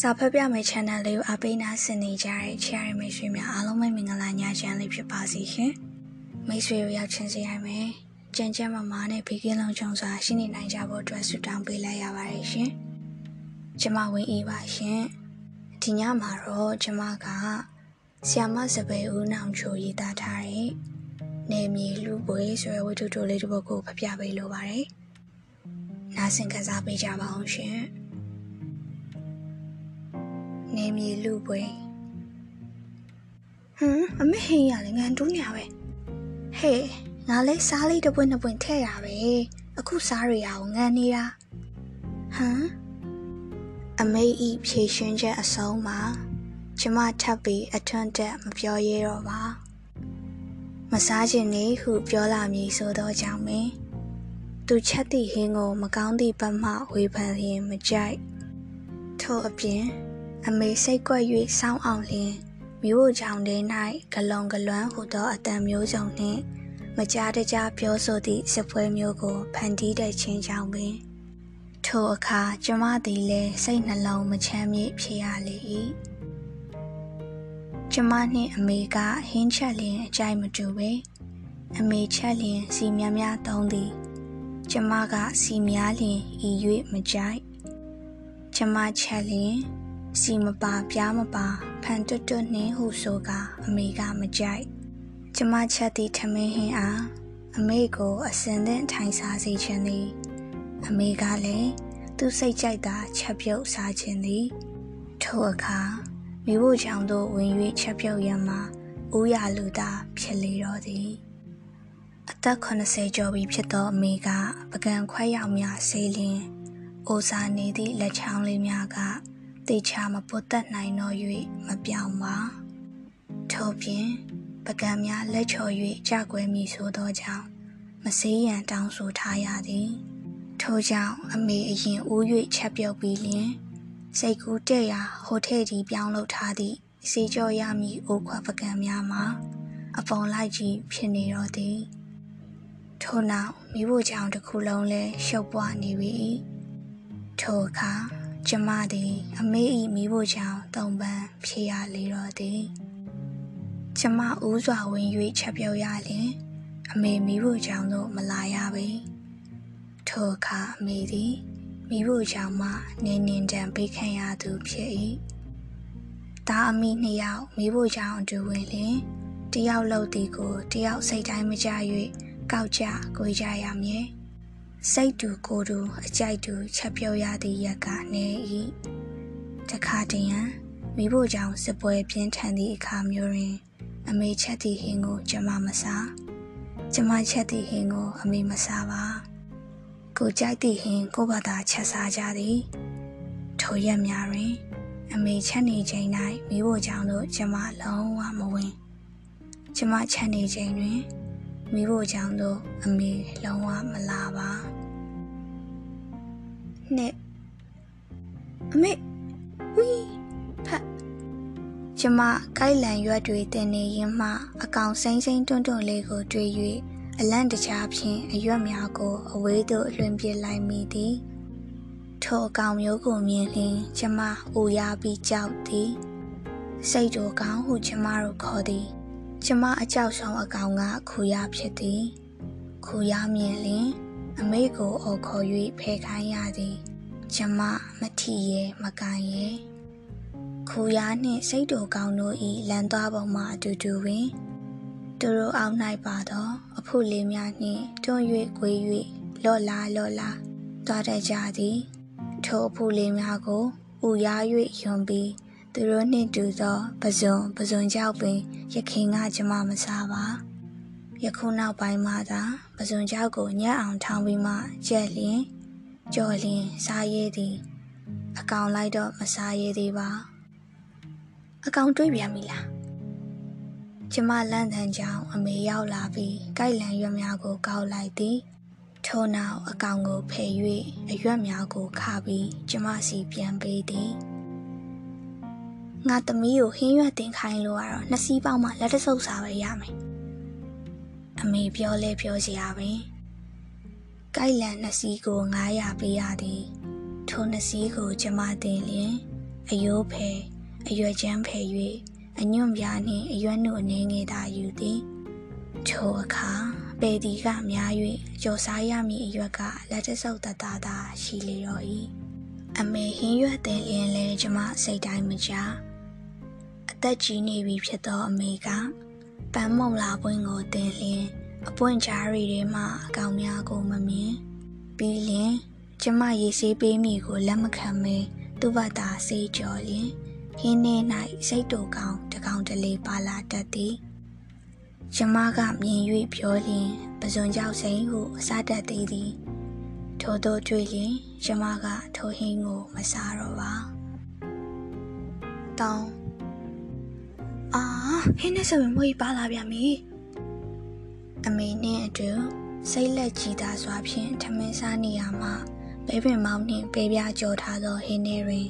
စာဖတ်ပြမယ့် channel လေးကိုအပိနာဆင်နေကြတဲ့ share မိတ်ဆွေများအားလုံးပဲမင်္ဂလာညချမ်းလေးဖြစ်ပါစေရှင်။မိတ်ဆွေတို့ရောက်ချင်းစီရမယ်။ကြံကြံမမာနဲ့ဘေးကင်းလုံးချုံစွာရှိနေနိုင်ကြဖို့အတွက်ဆုတောင်းပေးလိုက်ရပါတယ်ရှင်။ကျမဝင်းအေးပါရှင်။ဒီညမှာတော့ကျမကဆီယမစပယ်ဦးနောင်ချိုရေးသားထားတဲ့နေမြေလူပွဲဆိုတဲ့ဝတ္ထုတိုလေးတစ်ပုဒ်ကိုဖပြပေးလိုပါတယ်။နားဆင်ကစားပေးကြပါအောင်ရှင်။ နေမြေလူပွဲဟမ်အမေဟင်းရလည်းငန်တူးညာပဲဟဲ့ငါလဲစားလေးတစ်ပွင့်တစ်ပွင့်ထည့်ရပဲအခုစားရရအောင်ငန်နေတာဟမ်အမေဤဖြည့်ရှင်ချက်အဆုံးမှာကျမထပ်ပြီးအထွန်းတက်မပြောရဲတော့ပါမစားခြင်းနေဟုပြောလာမည်ဆိုတော့ကြောင့်မင်းသူချက်သည့်ဟင်းကို မကောင်းသည့်ဘက်မှဝေဖန်ရင်မကြိုက်ထို့အပြင် အမေစိတ်ကွက်၍စောင်းအောင်လျင်မြို့ကြောင်ထဲ၌ဂလွန်ဂလွမ်းဟူသောအတန်မျိုးစုံနှင့် မကြားတကြားပြောဆိုသည့်စပွဲမျိုးကိုဖန်တီးတဲ့ချင်းကြောင့်ပင်ထိုအခါကျမသည်လည်းစိတ်နှလုံးမချမ်းမြေ့ဖြစ်ရလေ၏ကျမနှင့်အမေကဟင်းချက်လျင်အကြိုက်မတူပဲအမေချက်လျင်စီများများသုံးသည်ကျမကစီများလျင်ဤ၍မကြိုက်ကျမချက်လျင် စီမပါပြားမပါဖန်တွတ်တွတ်နှင်းဟုဆိုကအမေကမကြိုက်ကျမချက်သည့်ထမင်းဟင်းအားအမေကိုအစင်သင့်ထိုင်စားစေခြင်းသည်အမေကလည်းသူစိတ်ကြိုက်သာချက်ပြုတ်စားခြင်းသည်ထိုအခါမိဖို့ချောင်းတို့ဝင်၍ချက်ပြုတ်ရမှဦးရလူသာဖြစ်လေတော့သည်အသက်80ကျော်ပြီဖြစ်သောအမေကပကံခွဲရောက်များဆေးလင်းအိုစာနေသည့်လက်ချောင်းလေးများက တေချာမပုတ်သက်နိုင်တော့၍မပြောင်းပါထို့ပြင်ပကံများလက်ချော်၍ကြွယ်မိဆိုသောကြောင့်မစေးရန်တောင်းဆိုထားရသည်ထို့ကြောင့်အမေအရင်ဦး၍ချက်ပြုတ်ပြီးလျင်စိတ်ကူးတဲ့ရာဟိုထဲဒီပြောင်းလုပ်ထားသည့်စေကြောရမည်အိုခွာပကံများမှာအပုံလိုက်ကြီးဖြစ်နေတော့သည်ထို့နောက်မိဖို့ကြောင့်တစ်ခုလုံးလဲရှုပ်ပွားနေပြီထိုအခါ ကျမသည် အမေ၏မိဖို့ကြောင့်တုံပန်းဖြေရလေတော့သည်ကျမဦးစွာဝင်၍ချက်ပြုတ်ရလျင်အမေမိဖို့ကြောင့်တော့မလာရပေထိုအခါအမေသည်မိဖို့ကြောင့်မှနေနေတံပေးခံရသူဖြစ်၏ဒါအမိနှစ်ယောက်မိဖို့ကြောင့်အတူဝင်လျင်တယောက်လှုပ်သည်ကိုတယောက်စိတ်တိုင်းမကြ၍ကောက်ကြကိုကြရမည် စိတ်တူကိုယ်တူအကြိုက်တူချက်ပြုတ်ရသည့်ရက်ကနေ၏တခါတည်းရန်မိဖို့ကြောင့်စပွဲပြင်းထန်သည့်အခါမျိုးတွင် အမေချက်သည့်ဟင်းကိုကျမမစားကျမချက်သည့်ဟင်းကို အမေမစားပါကိုကြိုက်သည့်ဟင်းကိုဘာသာချက်စားကြသည်ထိုရက်များတွင် အမေချက်နေချိန်၌မိဖို့ကြောင့်တို့ကျမလုံးဝမဝင် ကျမချက်နေချိန်တွင် မိဖို့ကြောင့်တော့အမေလုံးဝမလာပါနဲ့အမေဝီဖတ်ကျမကိုက်လန်ရွက်တွေတင်နေရင်မှ အကောင်စိမ့်စိမ့်တွန်းတွန်းလေးကိုတွေ့၍အလန့်တကြားဖြင့်အရွက်များကိုအဝေးသို့လွှင့်ပစ်လိုက်မိသည်ထိုအကောင်မျိုးကိုမြင်လျင်ကျမအိုရပြီးကြောက်သည်စိတ်တော်ကောင်းဟုကျမတို့ခေါ်သည် ကျမအကြောက်ဆုံးအကောင်ကခူရဖြစ်သည်ခူရမြင်လင် အမေကိုအော်ခေါ်၍ဖယ်ခိုင်းရသည်ကျမမထီရဲမကန်ရဲခူရနှင့်စိတ်တော်ကောင်းတို့၏လမ်းသွားပုံမှာအတူတူပင်သူတို့အောက်၌ပါသော အဖို့လေးများနှင့်တွန်း၍ကွေး၍လော့လာလော့လာသွားတတ်ကြသည်ထိုအဖို့လေးများကိုဥရား၍ယွန်ပြီး သူတို့နှင့်တူသောပဇွန်ပဇွန်ကြောက်ပင်ရခင်ကကျမမစားပါယခုနောက်ပိုင်းမှသာပဇွန်ကြောက်ကိုညက်အောင်ထောင်းပြီးမှကြက်လျင်ကြော်လျင်စားရည်သည်အကောင်လိုက်တော့မစားရည်သေးပါအကောင်တွေးပြန်ပြီလားကျမလန့်တန်ကြောင်အမေရောက်လာပြီးကြိုက်လန်ရွက်များကိုကောက်လိုက်သည်ထို့နောက်အကောင်ကိုဖယ်၍အရွက်များကိုခါပြီးကျမစီပြန်ပေးသည် ငါသမီးကိုဟင်းရွက်တင်ခိုင်းလို့ကတော့နှစ်စီးပေါက်မှလက်တဆုပ်စာပဲရမယ်အမေပြောလဲပြောစရာပဲကြိုက်လန်နှစ်စီးကို900ပေးရသည်ထိုနှစ်စီးကိုကျမတင်လျင်အယိုးဖယ်အရွယ်ချမ်းဖယ်၍အညွန့်ပြားနှင့်အရွက်နှုတ်အနေငယ်သာယူသည်ထိုအခါပေဒီကများ၍ကြော်စားရမည်အရွက်ကလက်တဆုပ်တသားသာရှိလေတော့၏အမေဟင်းရွက်တဲ့လျင်လဲကျမစိတ်တိုင်းမကြအ သက်ကြီးနေပြီဖြစ်သောအမေကပန်းမုံလာပွင့်ကိုတင်လျင်အပွင့်ကြားရီထဲမှအကောင်များကိုမမြင်ပြီးလျင်ကျမရေဆေးပေးမိကိုလက်မခံမဲသူ့ဘာသာစေးကြော်လျင်ဟင်းထဲ၌စိတ်တူကောင်းတကောင်တလေပါလာတတ်သည်ကျမကမြင်၍ပြောလျင်ပဇွန်ကြောက်စိန်ဟုအစားတတ်သေးသည်ထို့သောတွေ့လျင်ကျမကထိုဟင်းကိုမစားတော့ပါတောင်း အာဟင်းနဲ့ဆိုရင်မွေးပါလာပြန်ပြီအမေနဲ့အတူစိတ်လက်ကြည်သာစွာဖြင့်ထမင်းစားနေရမှာပဲပင်မောင်းနှင့်ပဲပြားကြော်ထားသောဟင်းထဲတွင်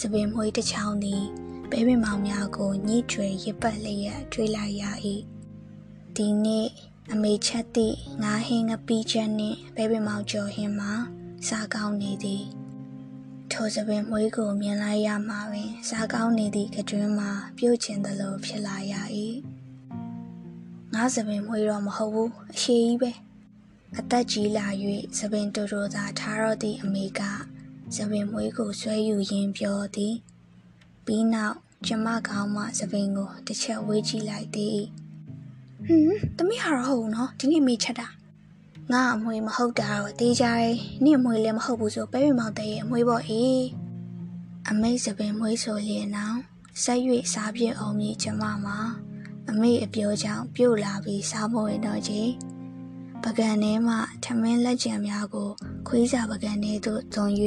စပင်မွေးတစ်ချောင်းသည်ပဲပင်မောင်များကိုညှိထွေရစ်ပတ်လျက်တွေးလိုက်ရ၏ဒီနေ့အမေချက်သည့်ငါဟင်းငပိချက်နှင့်ပဲပင်မောင်ကြော်ဟင်းမှာစားကောင်းနေသည် ထိုစပင်မွေးကိုမြင်လိုက်ရမှာပင်စားကောင်းနေသည့်ကကျွန်းမှာပြုတ်ချင်သလိုဖြစ်လာရ၏ငါစပင်မွေးတော့မဟုတ်ဘူးအရှိကြီးပဲအသက်ကြီးလာ၍သပင်တူတူသာထားတော့သည့်အမေကသပင်မွေးကိုဆွဲယူရင်းပြောသည်ပြီးနောက်ကျမကောင်းမှသပင်ကိုတစ်ချက်ဝေးကြည့်လိုက်သည်ဟွန်းတမိဟာတော့ဟုတ်နော်ဒီနေ့မေးချက်တာ ငါအမွေမဟုတ်တာတော့တေးကြရဲနင့်အမွေလည်းမဟုတ်ဘူးဆိုပဲပြမောင်တဲ့ရဲ့အမွေပေါ့အေးအမေသပင်မွေးဆိုလျင်နောက်ဆက်၍စားပြည့်အောင်မြည်ကျမမှာအမေအပြောကြောင့်ပြုတ်လာပြီးစားမဝင်တော့ကြီးပကံထဲမှထမင်းလက်ကျန်များကို ခွေးစာပကံထဲသို့သွန်၍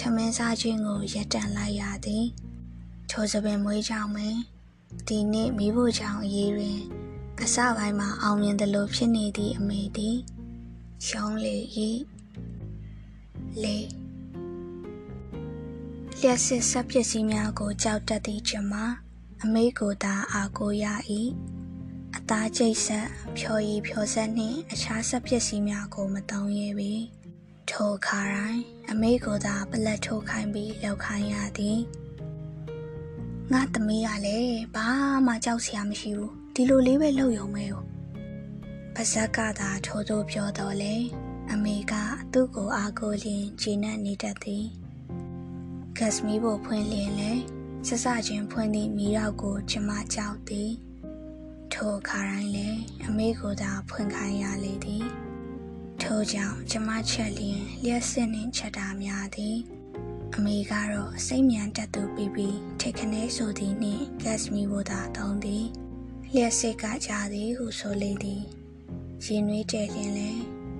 ထမင်းစားခြင်းကိုရပ်တန့်လိုက်ရသည်ထိုစပင်မွေးကြောင့်ပင်ဒီနေ့မိဖို့ကြောင့်အရေးတွင်အစပိုင်းမှာအောင်မြင်သလိုဖြစ်နေသည့်အမေသည် ရှောင်းလေ၏လေလျှက်စစ်ဆက်ပစ္စည်းများကိုကြောက်တတ်သည့်ကျွန်မအမေကိုသာအားကိုရ၏အသားကျိတ်ဆက်ဖြော်ရည်ဖြော်ဆက်နှင့်အခြားဆက်ပစ္စည်းများကိုမတောင်းရပေထိုအခါတိုင်းအမေကိုသာပလက်ထိုးခိုင်းပြီးလောက်ခိုင်းရသည်ငါသမီးကလည်းဘာမှကြောက်စရာမရှိဘူးဒီလိုလေးပဲလုပ်ရုံပဲ哦 ပါဇက်ကသာထိုးထိုးပြောတော့လေအမေကသူ့ကိုအားကိုလျင်ဂျင်းနဲ့နေတတ်သည်ဂက်စမီကိုဖွင့်လျင်လေဆဆချင်းဖွင့်သည့်မိရောက်ကိုကျမကြောက်သည်ထိုအခါတိုင်းလေအမေကိုသာဖွင့်ခိုင်းရလေသည်ထို့ကြောင့်ကျမချက်လျင်လျှက်စစ်နှင့်ချက်တာများသည်အမေကတော့စိတ်မြန်တက်သူပြီးပြီးထိတ်ခနဲဆိုသည်နှင့်ဂက်စမီကိုသာသုံးသည်လျှက်စစ်ကကြသည်ဟုဆိုလေသည် ရင်နွေးတဲလျင်လဲ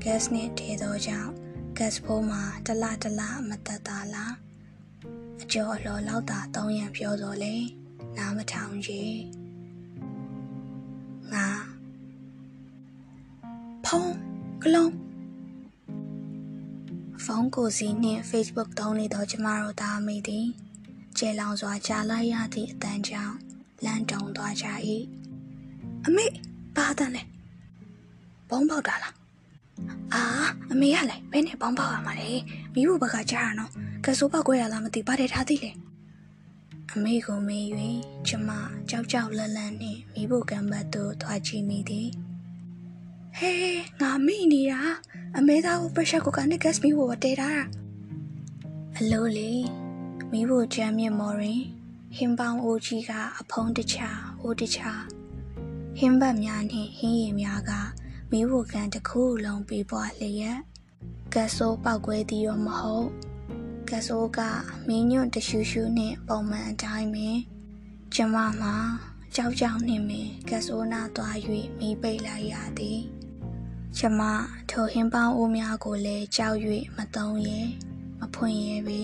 ဂက်စ်နှင့်ထဲသောကြောင့်ဂက်စ်ဖိုးမှာတလတလမတက်တာလားအကျော်အလော်လောက်သာတောင်းရန်ပြောတော်လေနားမထောင်ကြီးငါဖုံးကလုံးဖုန်းကိုစီနှင့် Facebook သုံးနေသောကျမတို့သားမိသည်ကျဲလောင်စွာကြားလိုက်ရသည့်အတန်းကြောင့်လန့်တုံသွားကြ၏အမေဘာတန်းလဲ ဘုံပေါက်တာလားအာအမေကလည်းဘယ်နဲ့ဘောင်းပေါက်ရမှာလဲမိဖို့ဘက်ကကြားရနော်ကဆိုးပေါက်ကွဲရလားမသိဘာတဲ့ထားသိလဲအမေကိုမေး၍ကျမကြောက်ကြောက်လန့်လန့်နှင့်မိဖို့ကံဘတ်သို့သွားကြည့်မိသည်ဟေးငါမိနေတာအမေသားကို pressure cooker နဲ့ gas မိဖို့တဲထားတာအလိုလေမိဖို့ကြမ်းမြင့်မော်ရင်ဟင်းပေါင်းအိုးကြီးကအဖုံးတချာအိုးတချာဟင်းဘတ်များနှင့်ဟင်းရည်များက မီးဝကန်တစ်ခုလုံးပြီးပွားလျက်ကတ်ဆိုးပောက်ကွဲသည်ရောမဟုတ်ကတ်ဆိုးကမင်းညွန့်တရှူရှူနှင့်ပုံမှန်အတိုင်းပင်ကျမမှာကြောက်ကြောက်နှင့်ပင်ကတ်ဆိုးနာသွား၍မိပိတ်လိုက်ရသည် ကျမထိုဟင်းပေါင်းအိုးများကိုလည်းကြောက်၍မသုံးရဲမဖွင့်ရဲပေ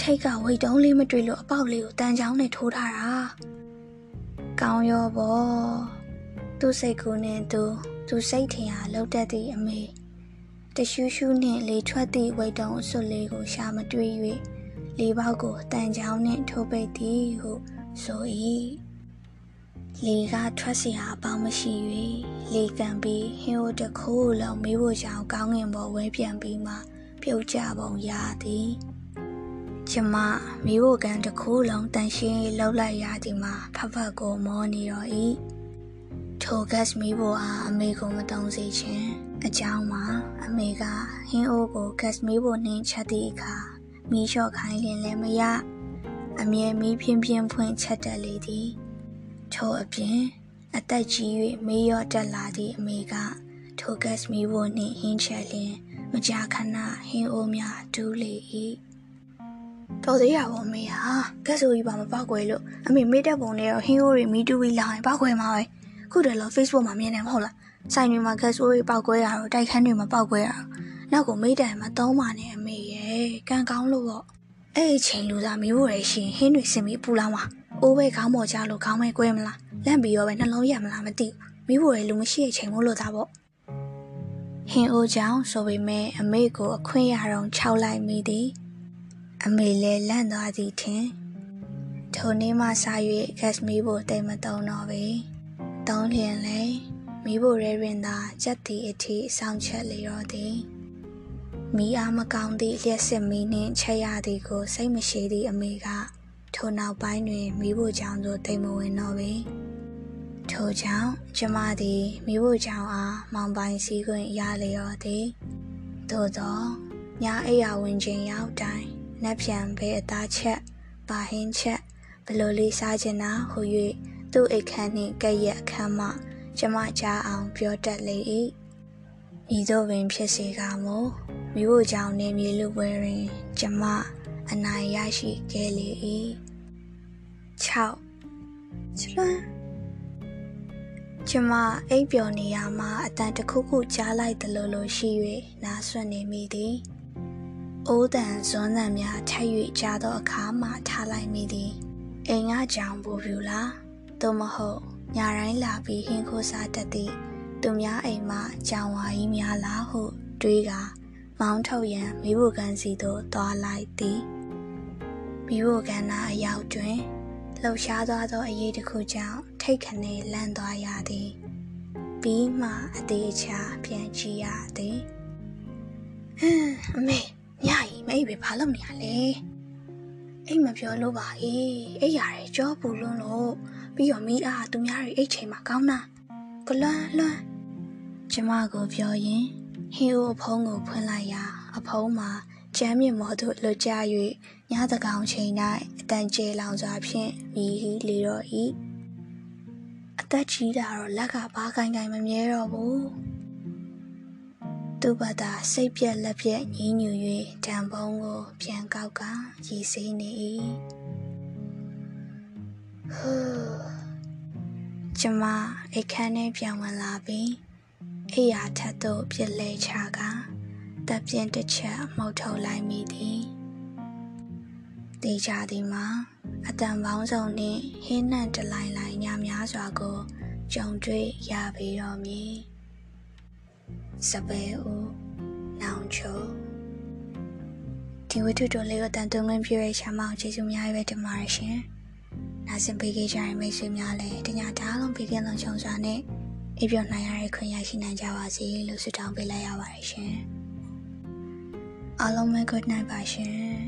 ထိတ်ကဝိတ်တုံးလေးမတွေ့လို့အပေါက်လေးကိုတန်ချောင်းနဲ့ထိုးထားတာကောင်းရောပေါ့ သူ့စိတ်ကူးနဲ့သူသူစိတ်ထင်အားလှုပ်တတ်သည့်အမေတရှူးရှူးနှင့်လေထွက်သည့်ဝိတ်တုံအစွတ်လေးကိုရှာမတွေ့၍လေပေါက်ကိုတန်ချောင်းနှင့်ထိုးပိတ်သည်ဟုဆို၏လေကထွက်စီဟာအပေါင်းမရှိ၍လေကန်ပြီးဟင်းအိုတစ်ခုလုံးမေးဖို့ကြောင့်ကောင်းငင်ပေါ်ဝဲပြန်ပြီးမှပြုတ်ကြပုံရသည်ကျမမိဖို့ကန်တစ်ခုလုံးတန်ရှင်းလောက်လိုက်ရသည်မှာဖဖကိုမောနေတော့ဤ ထိုဂတ်မီဖို့အားအမေကိုမတုံးစေခြင်းအကြောင်းမှာအမေကဟင်းအိုးကိုဂတ်မီဖို့နှင်းချက်သည့်အခါမီးလျှော့ခိုင်းလင်လည်းမရအမြဲမီးပြင်းပြင်းဖွင့်ချက်တက်လေသည်ထိုအပြင်အသက်ကြီး၍မေးရော့တက်လာသည့်အမေကထိုဂတ်မီဖို့နှင့်ဟင်းချက်လျင်မကြာခဏဟင်းအိုးများတူးလေ၏တော်သေးရပါအမေဟာကက်ဆိုကြီးပါမပောက်ကွယ်လို့အမေမေးတဲ့ပုံနဲ့တော့ဟင်းအိုးတွေမီးတူးပြီးလာရင်ပောက်ကွယ်မှာပဲ ခုတည်းလို့ Facebook မှာမြင်နေမဟုတ်လားဆိုင်တွေမှာကက်ဆိုကြီးပောက်ကွယ်ရတော့တိုက်ခန်းတွေမှာပောက်ကွယ်ရတော့နောက်ကိုမေးတယ်မှာသုံးပါနဲ့အမေရဲ့ကံကောင်းလို့ပေါ့အဲ့ဒီချိန်လူသားမျိုးရရှင်ဟင်းတွေစင်ပြီးပူလာမှာအိုးပဲခေါင်းပေါ်ကြလို့ခေါင်းပဲကွဲမလားလန့်ပြီးရောပဲနှလုံးရက်မလားမသိဘူးမိဖို့ရလူမရှိတဲ့ချိန်မို့လို့သားပေါ့ဟင်းအိုးကြောင့်ဆိုပေမဲ့အမေကိုအခွင့်ရတော့ခြောက်လိုက်မိသည်အမေလည်းလန့်သွားသည်ထင်ထိုနေ့မှစ၍ဂက်စမီကိုတိတ်မတုံတော့ပေ တုံးလျင်လေမိဖို့ရဲရင်သာကြက်တီအထိစောင့်ချက်လေတော့သည်မိအားမကောင်းသည့်လျှက်စစ်မီနှင့်ချက်ရသည်ကိုစိတ်မရှိသည့်အမေကထိုနောက်ပိုင်းတွင်မိဖို့ကြောင့်သို့တိတ်မဝင်တော့ပေထိုကြောင့်ကျမသည်မိဖို့ကြောင့်အားမောင်ပိုင်စည်းခွင့်ရလျော်သည်သို့သောညာအိယာဝင်ခြင်းရောက်တိုင်းနှက်ပြန်ဘဲအသားချက်ပါဟင်းချက်ဘလိုလေးစားချင်တာဟူ၍ သူ့အိတ်ခမ်းနှင့်ကဲ့ရဲ့အခမ်းမှ ကျမကြားအောင်ပြောတတ်လေ၏ဤသို့ပင်ဖြစ်စေကမူမိဖို့ကြောင့်နေမြေလူပွဲတွင် ကျမအနိုင်ရရှိခဲ့လေ၏6ချလွန်းကျမအိပ်ပျော်နေရမှာအတန်တစ်ခုခုကြားလိုက်သလိုလိုရှိ၍နားဆွနေမိသည်အိုးတန်ဇွန်းတန်များထပ်၍ကြားသောအခါမှထားလိုက်မိသည်အိမ်ကကြောင်ပူပြူလား သို့မဟုတ်ညာတိုင်းလာပြီးဟင်းခိုးစားတတ်သည့်သူများအိမ်မှကြောင်ဝါကြီးများလားဟုတွေးကမောင်းထုတ်ရန်မိဖို့ကန်စီသို့သွားလိုက်သည်မိဖို့ကန်နာအရောက်တွင်လှုပ်ရှားသွားသောအရေးတစ်ခုကြောင့်ထိတ်ခနဲလန့်သွားရသည်ပြီးမှအသေးချာပြန်ကြည့်ရသည်ဟမ်အမေညကြီးမိပဲဘာလို့မရလဲ အိမ်မပြောလို့ပါအေးအိမ်ရတယ်ကြောပူလွန်းလို့ပြီးတော့မိအားသူများတွေအိတ်ချိန်မှာကောင်းတာကလွန်းလွန်းကျမကိုပြောရင်ဟင်းအိုးအဖုံးကိုဖွင့်လိုက်ရာအဖုံးမှာကျမ်းမြင့်မော်သို့လွတ်ကျ၍ညသကောင်ချိန်၌အတန်ကျေလောင်စွာဖြင့်မြည်ဟီလေတော့၏အသက်ကြီးတာတော့လက်ကဘာကိုင်းကိုင်းမမြဲတော့ဘူး သူ့ဘာသာစိတ်ပြက်လက်ပြက်ညင်းညူ၍တံပုံးကို ပြန်ကောက်ကရည်စေးနေ၏ဟူးကျမအိတ်ခမ်းထဲပြန်ဝင်လာပြီးအိယာထက်သို့ပြစ်လဲချကတပ်ပြင်းတစ်ချက်မှုတ်ထုတ်လိုက်မိသည်တေချာသည်မှာအတန်ပေါင်းစုံနှင့်ဟင်းနှံ့တလိုင်းလိုင်းညများစွာကိုကြုံတွေ့ရပေတော်မူ စပယ်ဦးနောင်ချိုဒီဝတ္ထုတော်လေးကိုတန်တုံငင်းပြည့်ရရှာမအောင်ကျေးဇူးများပဲတင်ပါတယ်ရှင်။နာဆင်ပေးကြကြရင်မိတ်ဆွေများလည်းတညတားလုံးပေးကင်းလုံးချုံစွာနဲ့အိပ်ပျော်နိုင်ရတဲ့ခွင့်ရရှိနိုင်ကြပါစေလို့ဆုတောင်းပေးလိုက်ရပါတယ်ရှင်။အားလုံးပဲ good night ပါရှင်။